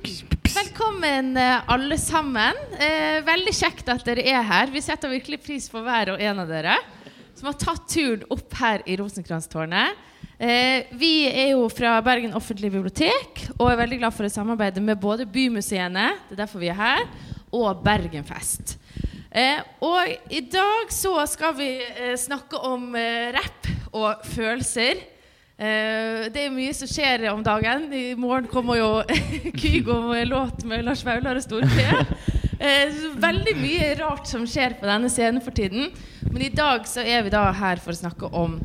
Velkommen eh, alle sammen. Eh, veldig kjekt at dere er her. Vi setter virkelig pris på hver og en av dere som har tatt turen opp her i Rosenkrantztårnet. Eh, vi er jo fra Bergen offentlige bibliotek og er veldig glad for å samarbeide med både bymuseene, det er derfor vi er her, og Bergenfest. Eh, og i dag så skal vi eh, snakke om eh, rapp og følelser. Eh, det er mye som skjer om dagen. I morgen kommer jo Kygo med låt med Lars Vaular og Storfe. Eh, veldig mye rart som skjer på denne scenen for tiden. Men i dag så er vi da her for å snakke om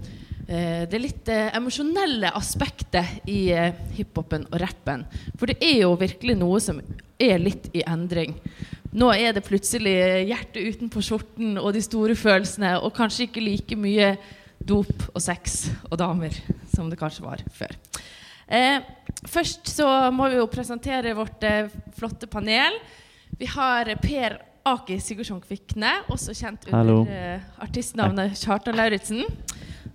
eh, det litt eh, emosjonelle aspektet i eh, hiphopen og rappen. For det er jo virkelig noe som er litt i endring. Nå er det plutselig hjertet utenpå skjorten og de store følelsene, og kanskje ikke like mye dop og sex og damer som det kanskje var før. Eh, først så må vi jo presentere vårt eh, flotte panel. Vi har Per Aki Sigurdsson Kvikne, også kjent under eh, artistnavnet Kjartan Lauritzen.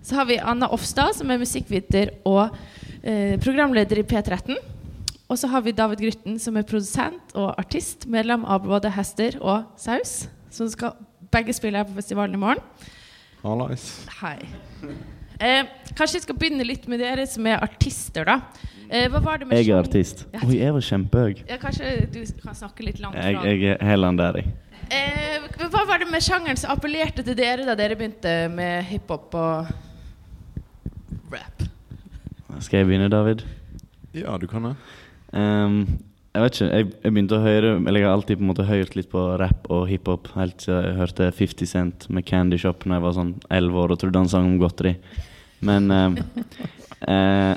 Så har vi Anna Offstad, som er musikkviter og eh, programleder i P13. Og så har vi David Grytten, som er produsent og artist, medlem av både Hester og Saus, som skal begge spille her på festivalen i morgen. Hallais. Hei. Eh, kanskje jeg skal begynne litt med dere som er artister, da. Eh, hva var det med Jeg er artist. Ja. Oi, jeg var kjempehøy. Ja, kanskje du kan snakke litt langt fra. jeg er heller der, jeg. Eh, hva var det med sjangeren som appellerte til dere da dere begynte med hiphop og rap? Skal jeg begynne, David? Ja, du kan det. Ehm, jeg vet ikke. Jeg, jeg begynte å høre Eller jeg har alltid på en måte hørt litt på rap og hiphop helt siden jeg hørte 50 Cent med Candy Shop Når jeg var sånn 11 år og trodde han sang om godteri. Men eh, eh,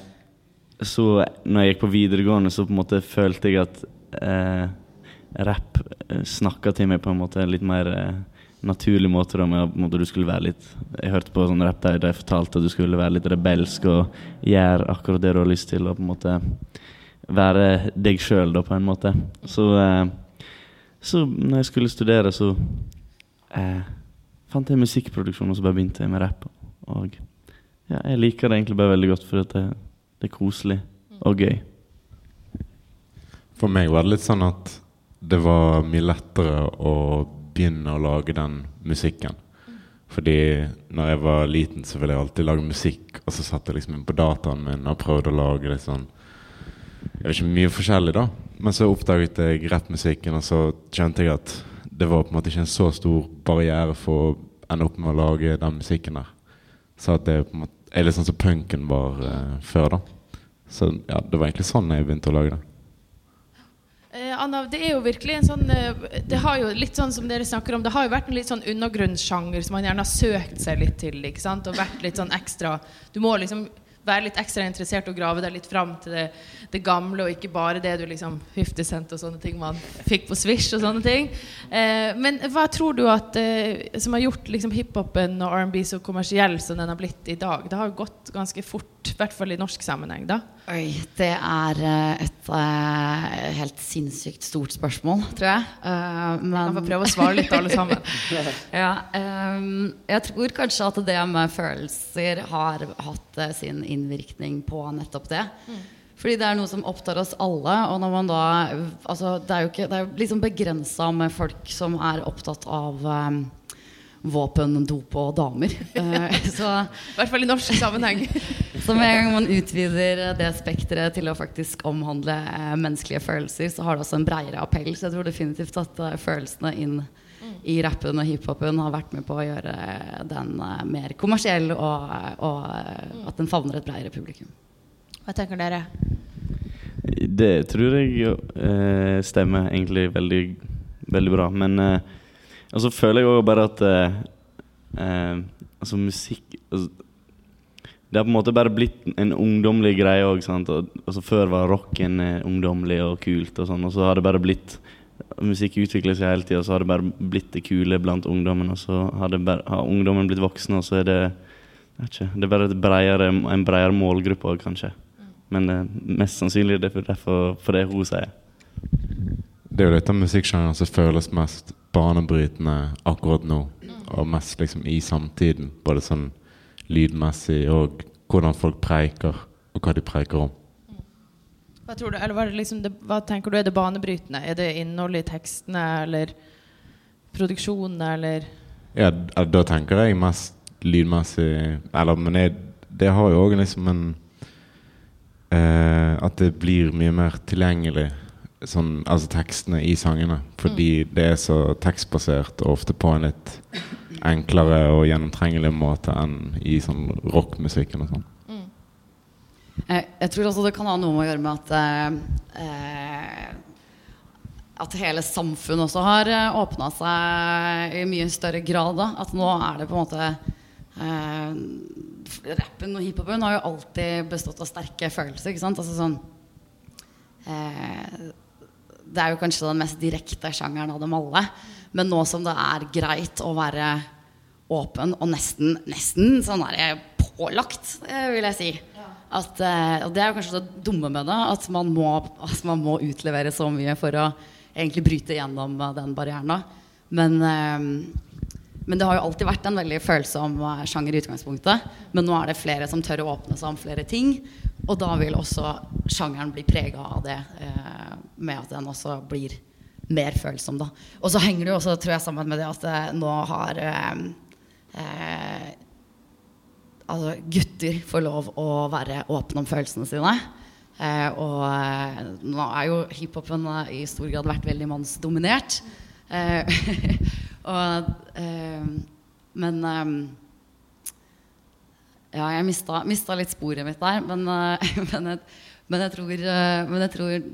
så når jeg gikk på videregående, så på en måte følte jeg at eh, rapp eh, snakka til meg på en måte litt mer eh, naturlig måte. Da, med måte, du skulle være litt Jeg hørte på sånn rapp der de fortalte at du skulle være litt rebelsk og gjøre akkurat det du har lyst til. Og på en måte være deg sjøl, da, på en måte. Så, eh, så når jeg skulle studere, så eh, fant jeg musikkproduksjon, og så bare begynte jeg med rapp. Og ja, jeg liker det egentlig bare veldig godt, for det, det er koselig og gøy. For meg var det litt sånn at det var mye lettere å begynne å lage den musikken. Fordi når jeg var liten, så ville jeg alltid lage musikk, og så satt jeg liksom inn på dataen min og prøvde å lage litt sånn Jeg vet ikke, mye forskjellig, da. Men så oppdaget jeg rappmusikken, og så skjønte jeg at det var på en måte ikke en så stor barriere for å ende opp med å lage den musikken der. Så at det på en måte er litt sånn som punken var uh, før, da. Så ja, det var egentlig sånn jeg begynte å lage det. Eh, Anna, det er jo virkelig en sånn eh, Det har jo litt sånn som dere snakker om Det har jo vært en litt sånn undergrunnssjanger som man gjerne har søkt seg litt til. ikke sant? Og vært litt sånn ekstra Du må liksom være litt ekstra interessert og grave deg litt fram til det, det gamle, og ikke bare det du liksom 50 Cent og sånne ting man fikk på Swish og sånne ting. Eh, men hva tror du at eh, som har gjort liksom hiphopen og R&B så kommersiell som den har blitt i dag? Det har gått ganske fort, i hvert fall i norsk sammenheng, da. Oi, det er eh, et uh, helt sinnssykt stort spørsmål, tror jeg. Eh, Vi kan få prøve å svare litt alle sammen. ja, um, jeg tror kanskje at det med følelser har hatt uh, sin innvirkning på nettopp det. Fordi det er noe som opptar oss alle. Og når man da altså, Det er jo ikke, det er liksom begrensa med folk som er opptatt av ehm, våpen, dop og damer. Eh, så I hvert fall i norsk sammenheng. så med en gang man utvider det spekteret til å faktisk omhandle eh, menneskelige følelser, så har det også en bredere appell. Så jeg tror definitivt at eh, følelsene inn i rappen og hiphopen har vært med på å gjøre den mer kommersiell, og, og at den favner et bredere publikum. Hva tenker dere? Det tror jeg eh, stemmer egentlig veldig, veldig bra. Men eh, og så føler jeg òg bare at eh, eh, Altså musikk altså, Det har på en måte bare blitt en ungdommelig greie òg. Altså, før var rocken eh, ungdommelig og kult, og sånn, og så har det bare blitt Musikk utvikler seg hele tida, og så har det bare blitt det kule blant ungdommen. Og så har, bare, har ungdommen blitt voksne, og så er det ikke, Det er bare et bredere, en bredere målgruppe òg, kanskje. Men eh, mest sannsynlig er det for, derfor, for det hun sier. Det er jo dette musikksjangeren som føles mest banebrytende akkurat nå. Og mest liksom i samtiden. Både sånn lydmessig og hvordan folk preiker, og hva de preiker om. Hva du, liksom det, hva tenker du er det banebrytende? Er det innholdet i tekstene, eller produksjonene, eller Ja, da tenker jeg mest lydmessig Eller, men jeg, det har jo òg liksom en eh, At det blir mye mer tilgjengelig, sånn, altså tekstene i sangene. Fordi det er så tekstbasert, og ofte på en litt enklere og gjennomtrengelig måte enn i sånn rockmusikken og sånn. Jeg, jeg tror også det kan ha noe med å gjøre med at eh, At hele samfunnet også har eh, åpna seg i mye større grad. Da. At nå er det på en måte eh, Rappen og hiphopen har jo alltid bestått av sterke følelser. Ikke sant? Altså sånn eh, Det er jo kanskje den mest direkte sjangeren av dem alle. Men nå som det er greit å være åpen og nesten, nesten sånn er jeg pålagt, eh, vil jeg si. At, eh, og det er jo kanskje det dumme med det, at man, må, at man må utlevere så mye for å egentlig bryte gjennom eh, den barrieren. da. Men, men det har jo alltid vært en veldig følsom eh, sjanger i utgangspunktet. Men nå er det flere som tør å åpne seg om flere ting. Og da vil også sjangeren bli prega av det, eh, med at den også blir mer følsom. da. Og så henger det jo også tror jeg, sammen med det at det nå har eh, eh, altså, gutter får lov å være åpne om følelsene sine. Eh, og eh, nå er jo hiphopen eh, i stor grad vært veldig mannsdominert. Og, eh, men eh, Ja, jeg mista, mista litt sporet mitt der. Men, eh, men, jeg, men, jeg tror, eh, men jeg tror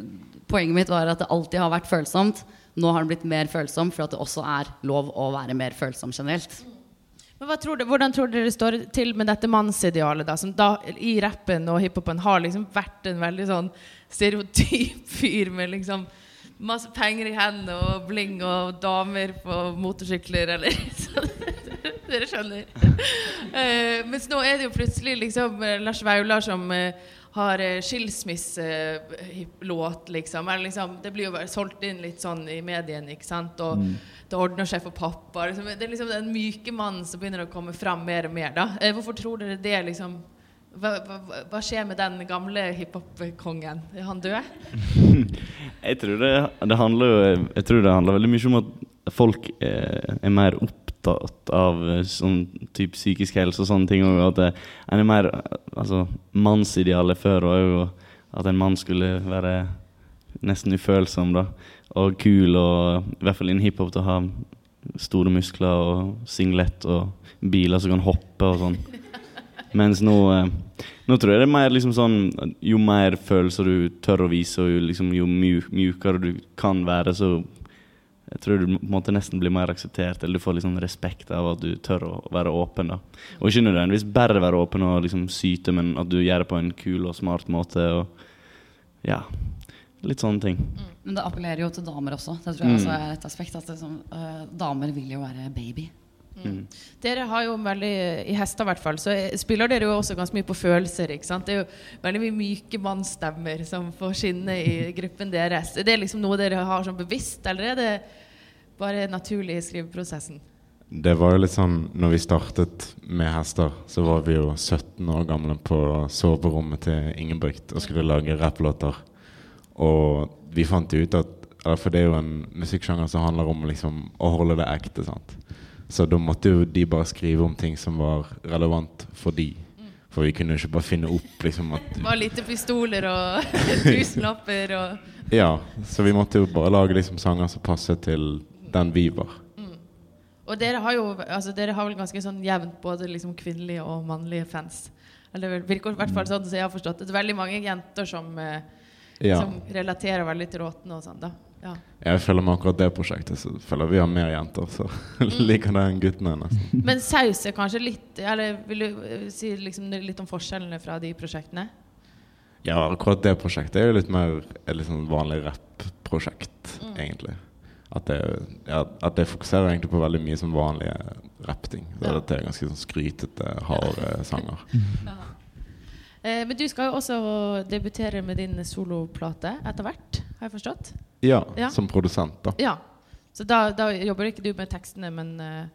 poenget mitt var at det alltid har vært følsomt. Nå har den blitt mer følsom for at det også er lov å være mer følsom generelt. Men tror du, Hvordan tror dere det står til med dette mannsidealet, da, som da i rappen og hiphopen har liksom vært en veldig sånn stereotyp fyr med liksom masse penger i hendene og bling og damer på motorsykler, eller sånn. Dere skjønner. Uh, mens nå er det jo plutselig liksom eh, Lars Vaular som uh, har eh, skilsmisselåt, liksom. Eller liksom. Det blir jo bare solgt inn litt sånn i mediene, ikke sant. Og det ordner seg for pappa. Liksom. Det er liksom den myke mannen som begynner å komme fram mer og mer. da. Hvorfor tror dere det, liksom? Hva, hva, hva skjer med den gamle hiphop-kongen? Er han død? Jeg tror det, det handler Jeg tror det handler veldig mye om at folk er, er mer opptatt av eh, sånn type psykisk helse og sånne ting. Og at det, en er mer Altså, mannsidealet før var jo at en mann skulle være nesten ufølsom, da. Og kul, og i hvert fall innen hiphop til å ha store muskler og singlet og biler som kan hoppe og sånn. Mens nå eh, Nå tror jeg det er mer liksom sånn Jo mer følelser du tør å vise, og jo, liksom, jo mju, mjukere du kan være, så jeg tror du på en måte nesten blir mer akseptert, eller du får liksom respekt av at du tør å være åpen. da Og ikke nødvendigvis bare være åpen og liksom syte, men at du gjør det på en kul og smart måte. Og ja, litt sånne ting. Men det appellerer jo til damer også. Det tror jeg også er et aspekt. At det, liksom, uh, damer vil jo være baby. Dere har jo veldig, I hester i hvert fall, så spiller dere jo også ganske mye på følelser. ikke sant? Det er jo veldig mye myke mannsstemmer som får skinne i gruppen deres. Er det liksom noe dere har sånn bevisst, eller er det bare naturlig i skriveprosessen? Det var jo litt sånn Når vi startet med hester, så var vi jo 17 år gamle på soverommet til Ingebrigt og skulle lage rapplåter. Og vi fant jo ut at eller For det er jo en musikksjanger som handler om liksom å holde det ekte. sant? Så da måtte jo de bare skrive om ting som var relevant for de. For vi kunne jo ikke bare finne opp liksom at Bare lite pistoler og tusenlapper og Ja, så vi måtte jo bare lage liksom sanger som passet til den vi var. Og dere har jo altså dere har vel ganske sånn jevnt både liksom kvinnelige og mannlige fans. Eller det virker i hvert fall sånn som jeg har forstått. Det er veldig mange jenter som, eh, Ja. som relaterer veldig til Råten og sånn. da. Ja. Jeg føler med akkurat det prosjektet Så føler jeg vi har mer jenter, så liker det enn guttene. nesten Men saus er kanskje litt Eller vil du eh, si liksom litt om forskjellene fra de prosjektene? Ja, akkurat det prosjektet er jo litt mer et litt sånn vanlig rapp-prosjekt, egentlig. At det, ja, at det fokuserer egentlig på veldig mye som vanlige rappting. Så Ja. Det er ganske sånn skrytete, harde sanger. Eh, men du skal jo også debutere med din soloplate etter hvert, har jeg forstått? Ja, Ja. som produsent, da. Ja. Så da, da jobber ikke du med tekstene, men uh,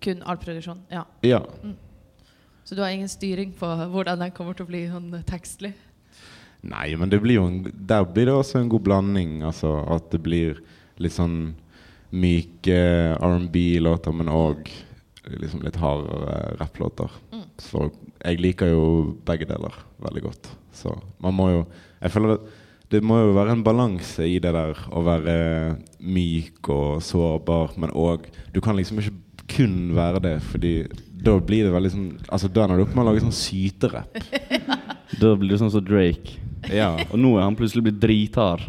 kun all produksjon? Ja. Ja. Så du har ingen styring på hvordan den kommer til å bli sånn tekstlig? Nei, men det blir en, der blir det også en god blanding. Altså At det blir litt sånn myke R&B-låter, men òg liksom litt hardere rapplåter. Så jeg liker jo begge deler veldig godt. Så man må jo Jeg føler at det må jo være en balanse i det der å være myk og sårbar, men òg Du kan liksom ikke kun være det, fordi da blir det veldig sånn Altså Da ender du opp med å lage sånn syterapp. Da blir du sånn som Drake. Ja. Og nå er han plutselig blitt drithard.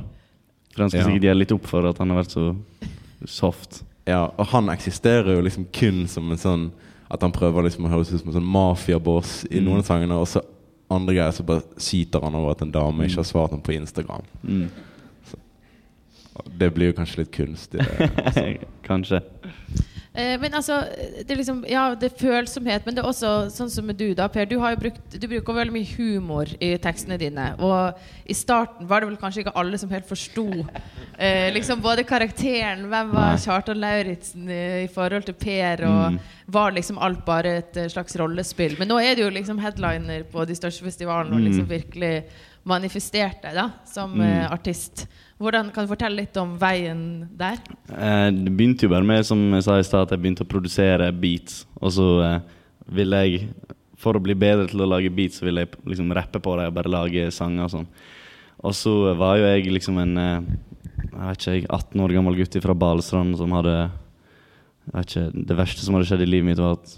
For han skal Ja. sikkert gjøre litt opp for at han har vært så soft. Ja, og han eksisterer jo liksom kun som en sånn At han prøver liksom å høres ut som en sånn mafiaboss i Mm. noen av sangene, og så andre greier så bare syter han over at en dame ikke har svart ham på Instagram. Mm. Det blir jo kanskje litt kunstig. det. Kanskje. Eh, men altså, det er liksom Ja, det er følsomhet, men det er også sånn som du, da, Per. Du, har jo brukt, du bruker veldig mye humor i tekstene dine. Og i starten var det vel kanskje ikke alle som helt forsto eh, liksom både karakteren Hvem var Kjartan Lauritzen i, i forhold til Per? Og Mm. var liksom alt bare et eh, slags rollespill? Men nå er du jo liksom headliner på de største festivalene og Mm. liksom virkelig manifestert deg da, som Mm. eh, artist. Hvordan Kan du fortelle litt om veien der? Eh, det begynte jo bare med som jeg sa i stad, at jeg begynte å produsere beats. Og så eh, ville jeg, for å bli bedre til å lage beats, så ville jeg liksom rappe på det og bare lage sanger og sånn. Og så var jo jeg liksom en eh, jeg vet ikke, 18 år gammel gutt fra Balestrand som hadde jeg vet ikke, Det verste som hadde skjedd i livet mitt, var at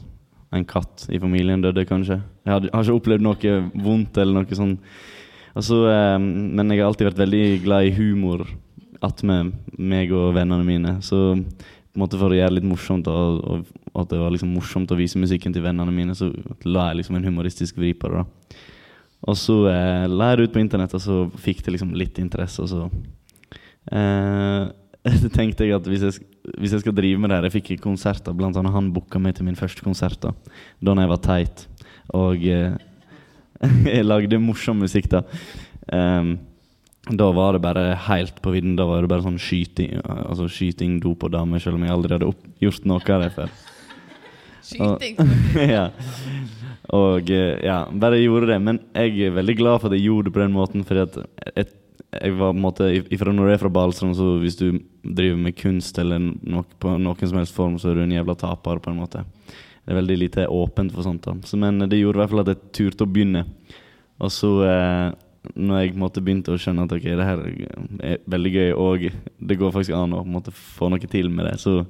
en katt i familien døde, kanskje. Jeg hadde, har ikke opplevd noe vondt eller noe sånn Altså, eh, men jeg har alltid vært veldig glad i humor attmed meg og vennene mine. Så på en måte for å gjøre det litt morsomt, og, og, og at det var liksom morsomt å vise musikken til vennene mine, så la jeg liksom en humoristisk vri på det. da. Og så eh, la jeg det ut på internett, og så fikk det liksom litt interesse, og så eh, tenkte jeg at hvis jeg, hvis jeg skal drive med det her Jeg fikk konserter, blant annet han booka meg til min første konsert da Da jeg var teit. Og eh, jeg lagde morsom musikk da. Um, da var det bare helt på vidden. Da var det bare sånn skyting, altså skyting dop og damer, selv om jeg aldri hadde gjort noe av det før. Skyting. ja. Og eh, ja, bare gjorde det. Men jeg er veldig glad for at jeg gjorde det på den måten, fordi at jeg, jeg var på en måte ifra Når du er fra Balestrand, så hvis du driver med kunst eller noe, på noen som helst form, så er du en jævla taper, på en måte. Det er veldig lite åpent for sånt. da så, Men det gjorde i hvert fall at jeg turte å begynne. Og så, eh, når jeg måte begynte å skjønne at ok, det her er veldig gøy, og det går faktisk an å måte få noe til med det, så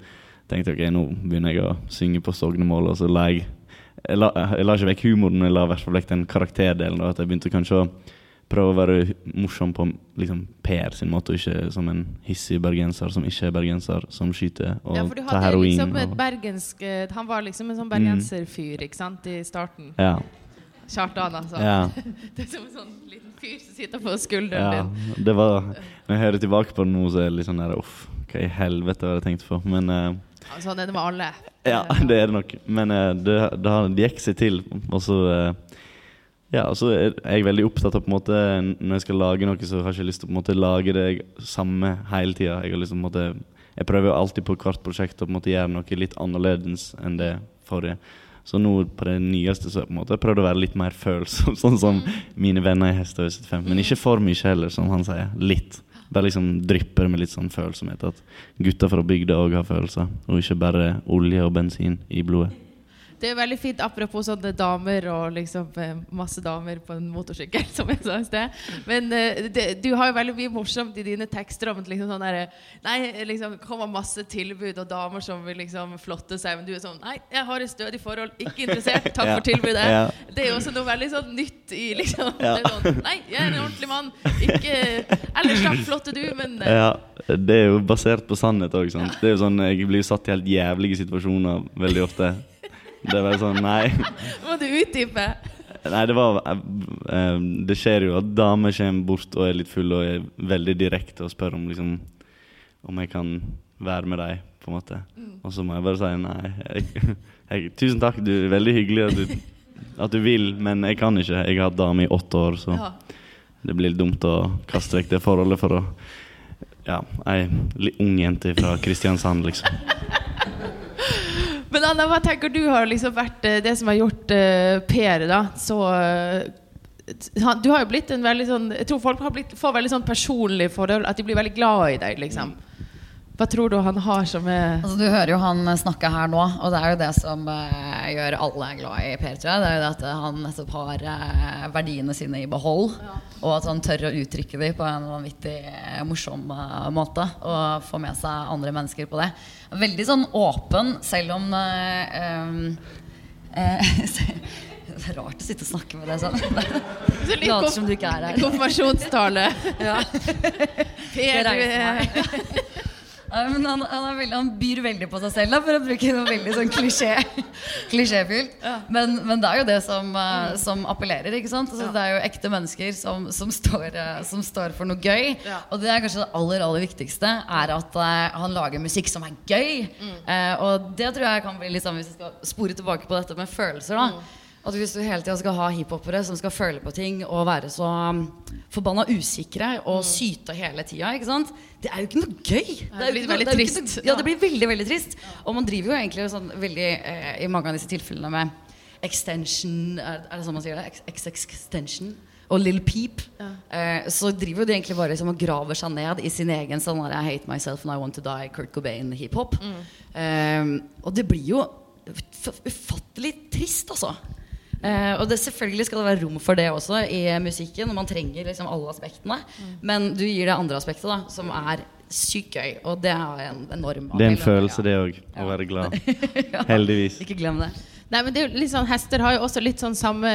tenkte jeg ok, nå begynner jeg å synge på sognemål, og så la jeg jeg la, jeg la ikke vekk humoren, jeg la i hvert fall vekk den karakterdelen. da, At jeg begynte kanskje å prøve å være morsom på liksom Per sin måte, og ikke som en hissig bergenser som ikke er bergenser, som skyter og Ja, for du tar heroin. liksom et bergensk eh, Han var liksom en sånn bergenserfyr ikke sant, i starten. ja, Kjartan, altså. ja, Det er som en sånn liten fyr som sitter på skulderen ja. din. Det var Når jeg hører tilbake på det nå, så er det litt sånn der Uff, hva i helvete var det jeg tenkt på? Men uh, sånn er det med alle. Ja, det er det nok. Men uh, det, det, har, det gikk seg til. Og så eh, Ja, altså så er jeg veldig opptatt av på en måte Når jeg skal lage noe, så har jeg ikke lyst til å på en måte lage det samme hele tida. Jeg måte Jeg prøver alltid på hvert prosjekt å på en måte gjøre noe litt annerledes enn det forrige. Så nå på det nyeste så jeg på en måte prøvd å være litt mer følsom, sånn som mine venner i Hestehøy 75. Men ikke for mye heller, som han sier. Litt. Bare liksom drypper med litt sånn følsomhet. At gutter fra bygda òg har følelser, og ikke bare olje og bensin i blodet. Det er veldig fint apropos sånne damer og liksom eh, masse damer på en motorsykkel, som jeg sa i sted. Men eh, det, du har jo veldig mye morsomt i dine tekster om liksom sånn derre Nei, liksom kommer masse tilbud og damer som vil liksom flotte seg, men du er sånn Nei, jeg har et stødig forhold, ikke interessert, takk for tilbudet. Ja. Det er jo også noe veldig sånn nytt i liksom Ja. det sånn, Nei, jeg er en ordentlig mann. Ikke Ellers slapp flotte du, men eh, Ja, det er jo basert på sannhet òg. Det er jo sånn, jeg blir satt i helt jævlige situasjoner veldig ofte. Det var sånn Nei. må du utdype. Nei, det var eh, eh, Det skjer jo at damer kommer bort og er litt fulle og er veldig direkte og spør om liksom Om jeg kan være med dem, på en måte. Og så må jeg bare si nei. Jeg, jeg, tusen takk, du er veldig hyggelig at du, at du vil, men jeg kan ikke. Jeg har hatt dame i åtte år, så Ja. det blir dumt å kaste vekk det forholdet for å Ja, ei ung jente fra Kristiansand, liksom. Anna, hva tenker du har liksom vært eh, det som har gjort uh, Per da så eh, han- Du har jo blitt en veldig sånn Jeg tror folk blitt, får veldig sånn personlig forhold, at de blir veldig glad i deg, liksom. Hva tror du han har som er Altså, du hører jo han snakke her nå, og det er jo det som uh, gjør alle glad i Per. Tror jeg. Det er jo det at han nettopp har uh, verdiene sine i behold, og at han tør å uttrykke dem på en vanvittig eh, morsom uh, måte. Og få med seg andre mennesker på det. Veldig sånn åpen, selv om um, Det er rart å sitte og snakke med deg sånn. Så Later som du ikke er her. konfirmasjonstale? Ja. Per, du er. Nei, men han, han, er veldig, han byr veldig på seg selv, da, for å bruke noe veldig sånn klisjé, klisjéfylt. Men, men det er jo det som, uh, som appellerer. ikke sant? Altså, Det er jo ekte mennesker som, som, står, uh, som står for noe gøy. Ja. Og det er kanskje det aller aller viktigste, er at uh, han lager musikk som er gøy. Eh, og det tror jeg kan bli litt sånn, hvis jeg skal spore tilbake på dette med følelser. da at Hvis du hele tida skal ha hiphopere som skal føle på ting og være så um, forbanna usikre og syte hele tida, det er jo ikke noe gøy. Det, er jo blir ikke noe- det noe- Ja, det blir veldig veldig trist. Og man driver jo egentlig sånn veldig eh, i mange av disse tilfellene med extension Er, er det sånn man sier det? Ex- ex- Extension. Og Lill Peep. Eh, så driver de egentlig bare liksom og graver seg ned i sin egen sånn I hate myself and I want to die, Kurt Cobain-hiphop. Eh, og det blir jo ufattelig trist, altså. Eh, og det, selvfølgelig skal det være rom for det også i musikken. Og man trenger liksom alle aspektene. Men du gir det andre aspektet, da, som er sykt gøy. Og det er en enorm Det er en følelse, det òg. Å være glad. Heldigvis. Ikke glem det. Nei, men det er jo litt sånn, Hester har jo også litt sånn samme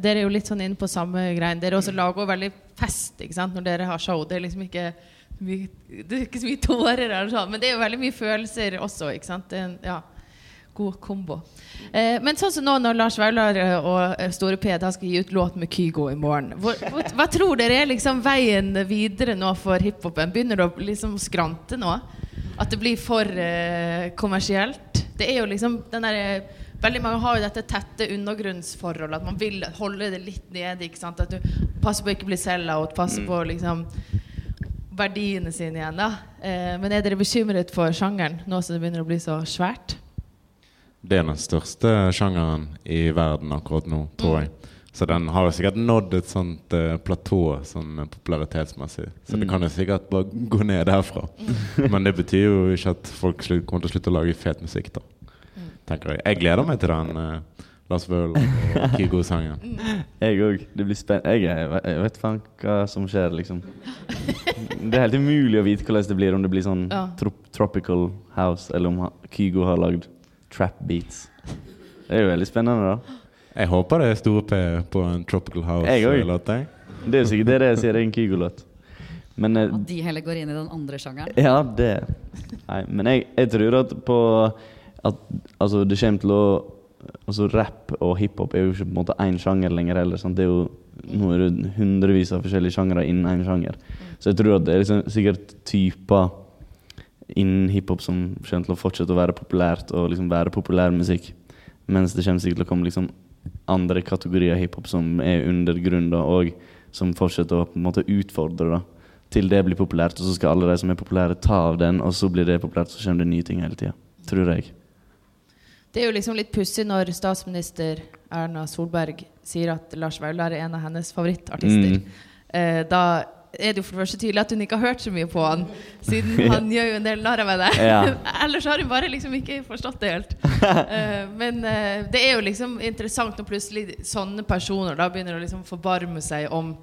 Dere er jo litt sånn inne på samme greien. Dere også lager jo veldig fest ikke sant, når dere har show. Det er liksom ikke mye, det er ikke så mye tårer, eller sånn, men det er jo veldig mye følelser også. ikke sant? Det ja, god kombo. Eh, men sånn som nå når Lars Vaular og eh, Store P da skal gi ut låt med Kygo i morgen. Hvor, hvor, hva tror dere er liksom veien videre nå for hiphopen? Begynner det å liksom skrante nå? At det blir for eh, kommersielt? Det er jo liksom den der, Veldig mange har jo dette tette undergrunnsforholdet. At man vil holde det litt nede. ikke sant? At du passer på å ikke bli sell-out. Passer på liksom verdiene sine igjen. da. Eh, men er dere bekymret for sjangeren nå som det begynner å bli så svært? Det er den største sjangeren i verden akkurat nå, tror jeg. Så den har jo sikkert nådd et sånt uh, platå sånn eh, popularitetsmessig. Så det kan jo sikkert bare gå ned derfra. Men det betyr jo ikke at folk slutt, kommer til å slutte å lage fet musikk, da. Tenker jeg. Jeg gleder meg til den uh, Lars Vaular og Kygo-sangen. Jeg òg. Det blir spennende. Jeg, jeg, jeg vet faen hva som skjer, liksom. Det er helt umulig å vite hvordan det blir, om det blir sånn Ja. trop tropical house, eller om Kygo har lagd trap beats. Det er jo veldig spennende, da. Jeg håper det er store P på en Tropical House-låt. Det er jo sikkert det det jeg sier, det er en Kygo-låt. Men eh, At de heller går inn i den andre sjangeren. Ja, det Nei, men jeg, jeg tror at på At altså, det kommer til å Altså Rapp og hiphop er jo ikke på en måte én sjanger lenger heller. Sant? Det er jo, nå er det hundrevis av forskjellige sjangere innen én sjanger. Så jeg tror at det er liksom, sikkert typer innen hiphop som kommer til å fortsette å være populært og liksom være populær musikk. Mens det kommer sikkert til å komme liksom andre kategorier hiphop som er under grunn, da, og som fortsetter å på en måte utfordre da, til det blir populært. Og så skal alle de som er populære, ta av den, og så blir det populært, så kommer det nye ting hele tida. Tror jeg. Det er jo liksom litt pussig når statsminister Erna Solberg sier at Lars Vaular er en av hennes favorittartister. Mm. Eh, da er det jo for det første tydelig at hun ikke har hørt så mye på han, siden han gjør jo en del narr av henne. Ja. Ellers har hun bare liksom ikke forstått det helt. Uh, men uh, det er jo liksom interessant når plutselig sånne personer da begynner å liksom forbarme seg om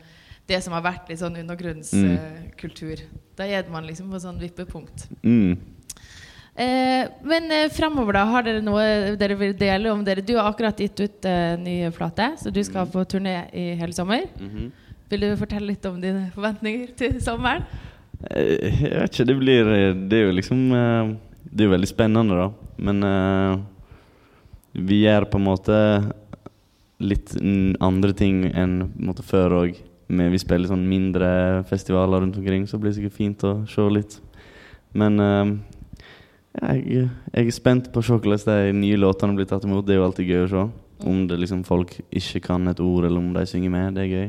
det som har vært litt sånn undergrunnskultur. da er man liksom på sånn vippepunkt. Mm. Eh, men eh, fremover, da, har dere noe dere vil dele om dere? Du har akkurat gitt ut eh, ny plate, så du skal på turné i hele sommer. Mhm. Vil du fortelle litt om dine forventninger til sommeren? Eh, Jeg vet ikke, det blir Det er jo liksom eh, Det er jo veldig spennende, da. Men eh, vi gjør på en måte litt andre ting enn måte før òg. Vi spiller sånn mindre festivaler rundt omkring, så blir det sikkert fint å se litt. Men eh, jeg, jeg er spent på å se hvordan de nye låtene blir tatt imot. Det er jo alltid gøy å se. Om det liksom folk ikke kan et ord, eller om de synger med. Det er gøy.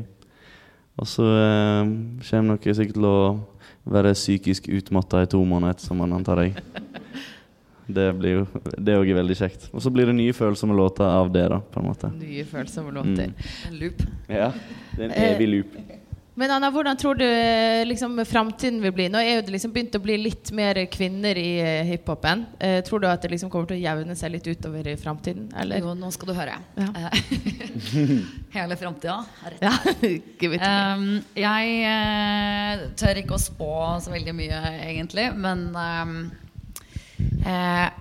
Og så eh, kommer dere sikkert til å være psykisk utmatta i to måneder etter sommeren, antar jeg. Det blir jo Det òg er veldig kjekt. Og så blir det nye følsomme låter av det, da, på en måte. Nye følsomme låter. En loop. Ja. Det er en Eh, evig loop. Men Anna, hvordan tror du eh, liksom, framtiden vil bli? Nå er det liksom begynt å bli litt mer kvinner i eh, hiphopen. Eh, tror du at det liksom kommer til å jevne seg litt utover i framtiden? Jo, nå skal du høre. Ja. Eh, Hele framtida. Ja. Um, jeg tør ikke å spå så veldig mye, egentlig. Men, um,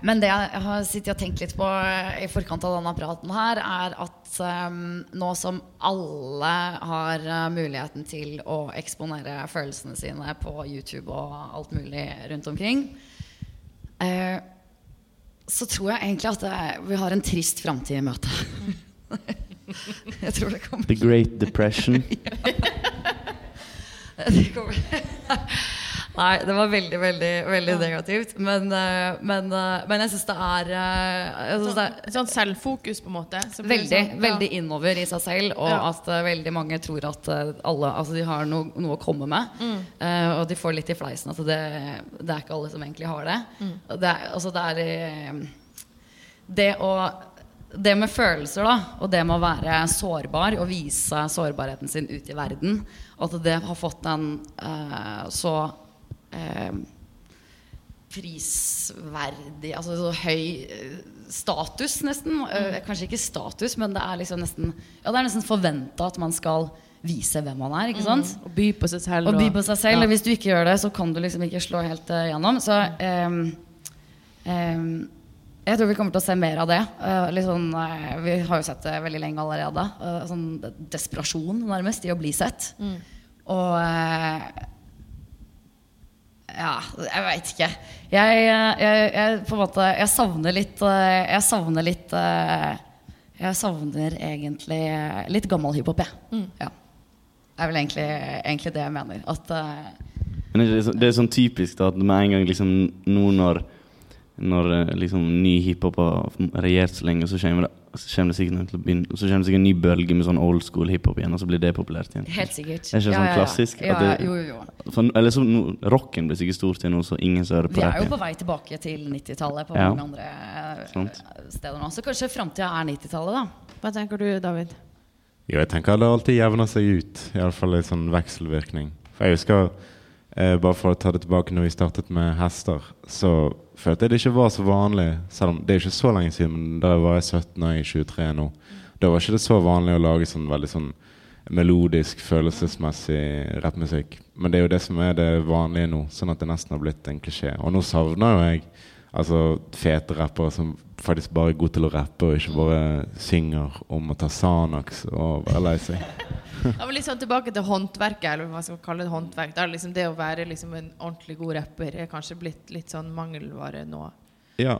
men det jeg har sittet og tenkt litt på eh, i forkant av denne praten her, er at um, nå som alle har eh, muligheten til å eksponere følelsene sine på YouTube og alt mulig rundt omkring, uh, så tror jeg egentlig at det, vi har en trist framtid i møte. jeg tror det kommer The Great Depression. Det kommer- Nei, det var veldig, veldig veldig negativt. Men, eh, men, eh, men jeg syns det er Sånn, det er Sånn selvfokus, på en måte. Veldig, sånn, veldig innover i seg selv, og at eh, veldig mange tror at eh, alle altså de har noe, noe å komme med. Mm. Eh, og de får litt i fleisen at det, det er ikke alle som egentlig har det. Mm. Det, er, altså det er eh, Det å det med følelser da, og det med å være sårbar og vise sårbarheten sin ut i verden, at det har fått en eh, så eh, prisverdig Altså så høy eh, status, nesten. Mm. kanskje ikke status, men det er liksom nesten Ja, det er nesten forventa at man skal vise hvem man er. ikke sant? Og by på seg selv. Og by på seg selv. Ja. Og hvis du ikke gjør det, så kan du liksom ikke slå helt uh, gjennom. Så um, um, jeg tror vi kommer til å se mer av det. Uh, liksom, eh, vi har jo sett det veldig lenge allerede. Eh, sånn desperasjon, nærmest, i å bli sett. Og eh, ja, jeg veit ikke. Jeg, jeg, jeg, på en måte, jeg savner litt eh, Jeg savner litt eh, Jeg savner egentlig eh, litt gammel hiphop, jeg. Ja. Det er vel egentlig, egentlig det jeg mener. At Men det er, så, det er sånn typisk da, at med en gang liksom nå når når liksom ny hiphop har regjert så lenge, så kommer det, så kommer det sikkert til å begynne Så kommer det sikkert en ny bølge med sånn old school hiphop igjen, og så blir det populært igjen. Helt sikkert. Er ikke ja, sånn klassisk? Ja, At ja, det- jo, jo, jo. For, eller så no, rocken blir sikkert stort igjen nå, så ingen som hører på Vi er jo på vei tilbake til 90-tallet på Ja. mange andre Sånt. Steder nå. Så kanskje framtida er 90-tallet, da. Hva tenker du, David? Jo, jeg tenker det alltid jevner seg ut. Iallfall en sånn vekselvirkning. For jeg husker, eh, bare for å ta det tilbake når vi startet med hester, så følte jeg det ikke var så vanlig. Selv om det er ikke så lenge siden, men da var jeg 17 og jeg er 23 nå. Da var ikke det så vanlig å lage sånn veldig sånn melodisk, følelsesmessig rappmusikk. Men det er jo det som er det vanlige nå, sånn at det nesten har blitt en klisjé. Og nå savner jo jeg altså fete rappere som faktisk bare er gode til å rappe, og ikke bare synger om å ta Sanax og være lei seg. Ja, men litt sånn tilbake til håndverket, eller hva man skal kalle det håndverk. Da, liksom det å være liksom en ordentlig god rapper er kanskje blitt litt sånn mangelvare nå. Ja.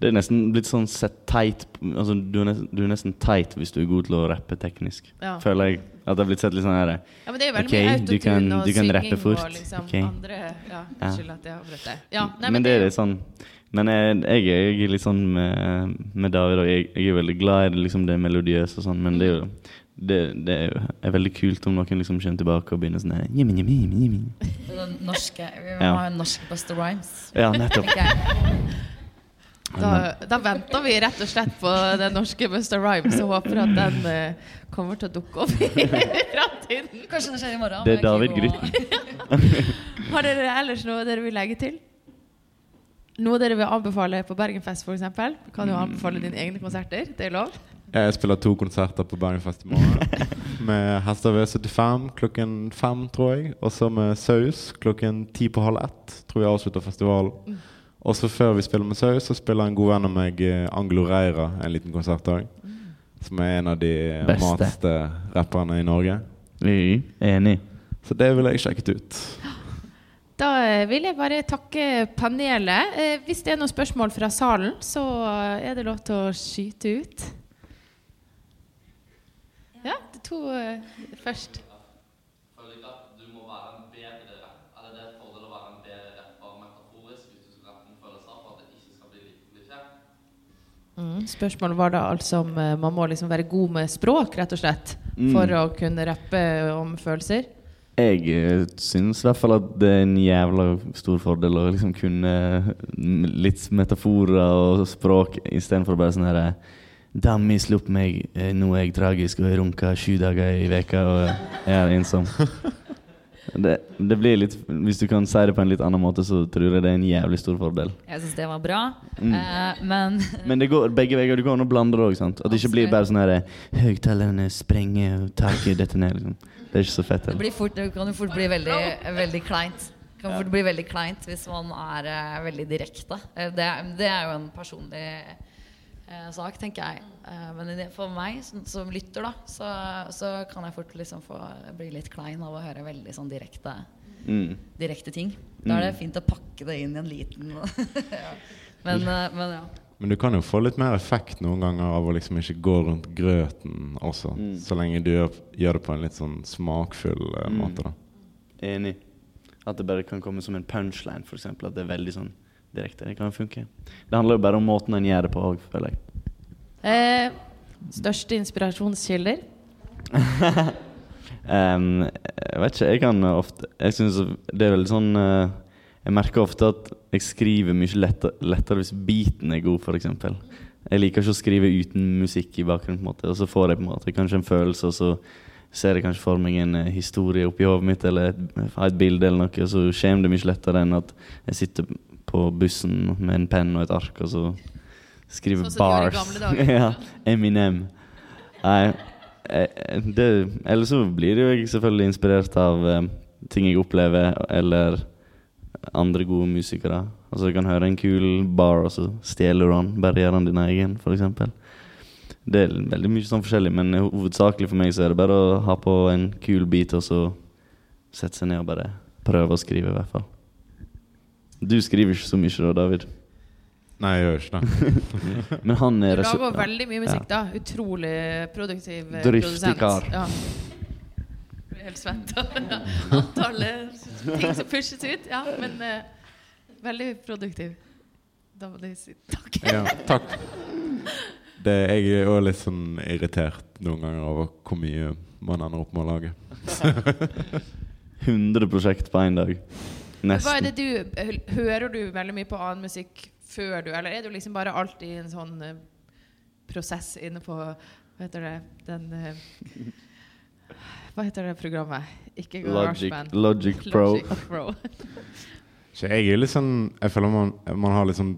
Det er nesten blitt sånn sett teit altså, du, er nesten, du er nesten teit hvis du er god til å rappe teknisk. Ja. Føler jeg at det har blitt sett litt sånn her Ja, men det er veldig okay, mye autotune kan- og du kan synging og liksom okay. andre Ja, unnskyld at jeg avbrøt deg. Ja, nei, men, det er litt sånn Men jeg, jeg, jeg er litt sånn med, med David, og jeg, jeg er veldig glad i det, liksom, det melodiøse og sånn, men det er jo det, det er, jo, er veldig kult om noen liksom kommer tilbake og begynner sånn jimmy, jimmy, jimmy, jimmy. Den norske, vi må Ja. ha en norsk Buster Rhymes. Ja, nettopp. Okay. Da, da venter vi rett og slett på den norske Buster Rhymes og håper at den uh, kommer til å dukke opp i framtiden. Kanskje det skjer i morgen. Det er David Grytten. Har dere ellers noe dere vil legge til? Noe dere vil anbefale på Bergenfest, f.eks.? Du kan jo anbefale dine egne konserter. Det er lov. Jeg spiller to konserter på Bergenfest i morgen. Med Hester V75 klokken fem, tror jeg. Og så med Saus klokken ti på halv ett. Tror jeg avslutter festivalen. Og så før vi spiller med Saus, så spiller en god venn av meg, eh, Anglo Reira, en liten konsert òg. Som er en av de mateste rapperne i Norge. Er enig. Så det ville jeg sjekket ut. Da eh, vil jeg bare takke panelet. Eh, hvis det er noen spørsmål fra salen, så er det lov til å skyte ut. Ja, det to eh, først. Mm. Spørsmålet var da altså om man må liksom være god med språk, rett og slett, Mm. for å kunne rappe om følelser. Jeg eh, syns i hvert fall at det er en jævla stor fordel å liksom kunne litt metaforer og språk istedenfor bare sånn herre Dammi slupp meg, eh, nå er jeg tragisk og jeg runker sju dager i veka og jeg er ensom. Det, det blir litt Hvis du kan si det på en litt annen måte, så tror jeg det er en jævlig stor fordel. Jeg syns det var bra. Mm. uh, men Men det går begge veier. Du kan blande det òg. At det ikke blir bare sånn her Høyttalerne sprenger taket detter ned. Liksom. Det er ikke så fett. det, blir fort, det kan jo fort bli veldig, veldig kleint. Det kan fort bli veldig kleint hvis man er uh, veldig direkte. Eh, det, det er jo en personlig uh, sak, tenker jeg. Uh, men det, for meg som, som lytter, da, så, så kan jeg fort liksom få bli litt klein av å høre veldig sånn direkte, Mm. direkte ting. Da er det fint å pakke det inn i en liten ja. men, eh, men ja. Men du kan jo få litt mer effekt noen ganger av å liksom ikke gå rundt grøten også. Så lenge du gjør, gjør det på en litt sånn smakfull eh, måte, da. Enig. At det bare kan komme som en punchline, f.eks. At det er veldig sånn direkte. Det kan funke. Det handler jo bare om måten en gjør det på òg, føler jeg. Eh, største inspirasjonskilder? um, jeg vet ikke, jeg kan ofte Jeg synes det er veldig sånn eh, Jeg merker ofte at jeg skriver mye lettere, lettere hvis beaten er god, f.eks. Jeg liker ikke å skrive uten musikk i bakgrunnen, på en måte og så får jeg på en måte kanskje en følelse, og så ser jeg kanskje for meg en eh, historie oppi hodet mitt, eller et, et bilde, eller noe, og så kommer det mye lettere enn at jeg sitter på bussen med en penn og et ark, og så skriver Sånn bars. ja, Eminem. Nei, eh, det, eller så blir jo jeg selvfølgelig inspirert av eh, ting jeg opplever, eller andre gode musikere. Altså Du kan høre en kul bar, og så stjeler du den. Bare gjør den din egen, f.eks. Det er veldig mye sånn forskjellig, men hovedsakelig for meg så er det bare å ha på en kul beat, og så sette seg ned og bare prøve å skrive, i hvert fall. Du skriver ikke så mye da, David. Nei, jeg gjør ikke det. Men han er Du lager veldig mye musikk, da. Utrolig produktiv Driftig produsent. kar. Ja. Helt svett av antallet ting som pushes ut. Ja, men uh, veldig produktiv. Da må du si takk. Ja, takk. Det, jeg er òg litt sånn irritert noen ganger over hvor mye man ender opp med å lage. 100 prosjekt på én dag. Hva er det du, Hører du veldig mye på annen musikk før du Eller er du liksom bare alltid i en sånn uh, prosess inne på Hva heter det Den eh, Hva heter det programmet? Ikke Logic, Logic Pro. Logic Pro. Så jeg er litt sånn Jeg føler man, man har liksom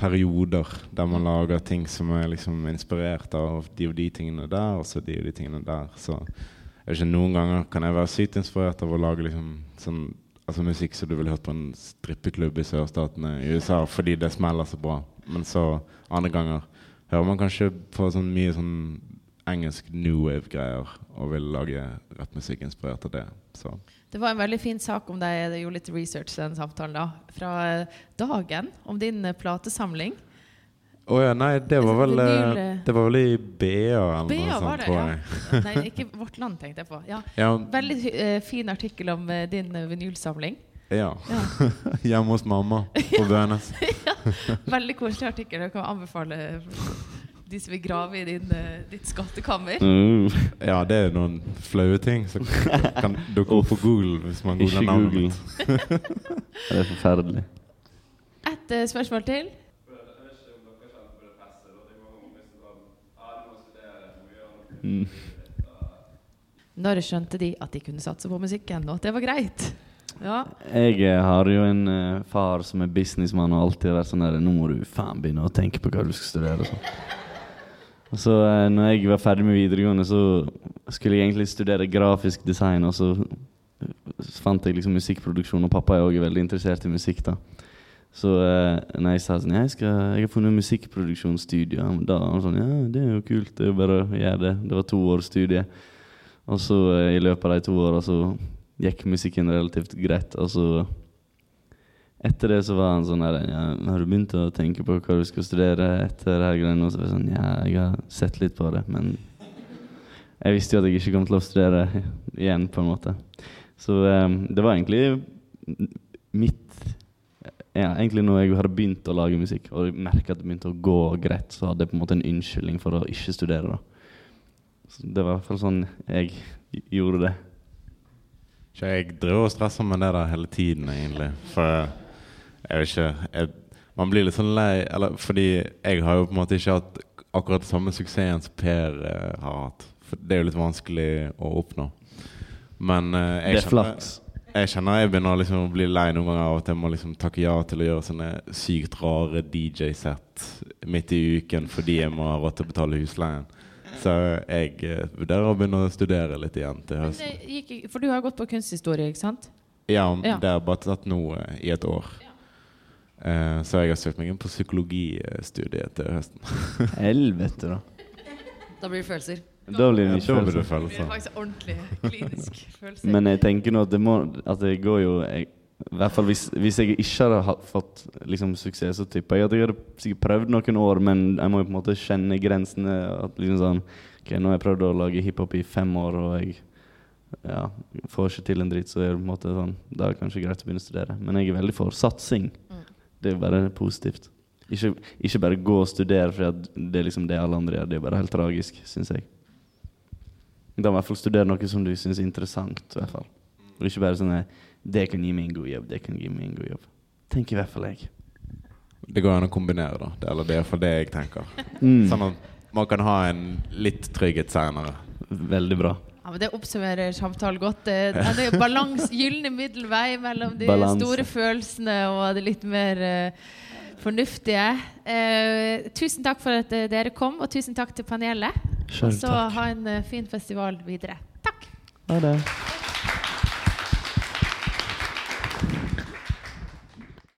perioder der man lager ting som er liksom inspirert av de og de tingene der, og så de og de tingene der. Så jeg ikke, noen ganger kan jeg være sykt inspirert av å lage liksom sånn Altså musikk som du ville hørt på en strippeklubb i sørstatene i USA fordi det smeller så bra. Men så andre ganger hører man kanskje på sånn mye sånn engelsk new wave-greier og vil lage rappmusikk inspirert av det. Så Det var en veldig fin sak om deg. Jeg gjorde litt research til den samtalen da. Fra eh, Dagen, om din eh, platesamling. Å ja, nei, det var vel eh. Det var vel i BA eller BA noe sånt, det, tror ja. Nei, ikke Vårt Land, tenkte jeg på. Ja. Ja, Veldig uh, fin artikkel om uh, din vinylsamling. ja. Ja. Hjemme hos mamma på Bønes. Veldig koselig artikkel. Jeg kan anbefale de som vil grave i din, eh, ditt skattekammer. Mm. Ja, det er noen flaue ting som kan dukke opp på Google hvis man googler navnet Google. det er forferdelig. Et uh, spørsmål til. Mm. Når skjønte de at de kunne satse på musikken, og at det var greit? Ja. Jeg eh, har jo en uh, far som er businessmann og alltid har vært sånn der Nå må du faen begynne å tenke på hva du skal studere. Og sånn. Så uh, når jeg var ferdig med videregående, så skulle jeg egentlig studere grafisk design, og så så fant jeg liksom musikkproduksjon, og pappa er også veldig interessert i musikk. da Så uh, når jeg sa sånn Jeg, skal, jeg har funnet musikkproduksjonsstudio, da han sånn Ja, det er jo kult, det er jo bare å gjøre det. Det var to års studie. Og så eh, i løpet av de to åra så gikk musikken relativt greit. Og så etter det så var han sånn her ja, 'Har du begynt å tenke på hva du skal studere etter det her greiene?' Og så var jeg sånn Ja, jeg har sett litt på det, men jeg visste jo at jeg ikke kom til å studere igjen, på en måte. Så um, det var egentlig mitt ja, Egentlig når jeg hadde begynt å lage musikk, og merka at det begynte å gå greit, så hadde jeg på en måte en unnskyldning for å ikke studere. da Så Det var i hvert fall sånn jeg gjorde det. Ikke jeg driver og stresser med det der hele tiden, egentlig. For jeg vet ikke jeg, Man blir litt sånn lei Eller fordi jeg har jo på en måte ikke hatt akkurat samme suksessen som Per eh, har hatt. For det er jo litt vanskelig å oppnå. Men eh, Det jeg kjenner, flaks. jeg kjenner jeg begynner liksom å bli lei noen ganger av at jeg må liksom takke ja til å gjøre sånne sykt rare DJ-sett midt i uken fordi jeg må ha råd til å betale husleien. Så jeg eh, vurderer å begynne å studere litt igjen til Men høsten. det gikk, for du har gått på kunsthistorie, ikke sant? Ja, Ja. det har bare tatt nå eh, i et år. Eh, så jeg har søkt meg inn på psykologistudiet til høsten. Helvete, da. Da blir det følelser. Da blir det Da blir det følelser. Det følelser. er faktisk ordentlig klinisk følelse. Men jeg tenker nå at det må At det går jo jeg, I hvert fall hvis, hvis jeg ikke hadde fått liksom, suksess, så tipper jeg at jeg hadde sikkert prøvd noen år, men jeg må jo på en måte kjenne grensene. At liksom sånn Ok, nå har jeg prøvd å lage hiphop i fem år, og jeg ja, får ikke til en dritt, så er det på en måte sånn Da er det kanskje greit å begynne å studere. Men jeg er veldig for satsing. Det er bare positivt. Ikke, ikke bare gå og studere fordi det er liksom det alle andre gjør. Det er bare helt tragisk, syns jeg. Da må i hvert fall studere noe som du syns er interessant. I hvert fall. Og ikke bare sånn eh, Det kan gi meg en god jobb, det kan gi meg en god jobb. Tenker i hvert fall jeg. Det går an å kombinere, da. Det, eller det er iallfall det jeg tenker. Mm. Sånn at man kan ha en litt trygghet seinere. Veldig bra. Ja, men Det oppsummerer samtalen godt. Det er balans, gylne middelvei mellom de Balanse. store følelsene og det litt mer uh, fornuftige. Uh, tusen takk for at uh, dere kom, og tusen takk til panelet. Og Sjøl så ha en fin festival videre. Takk! Ha det.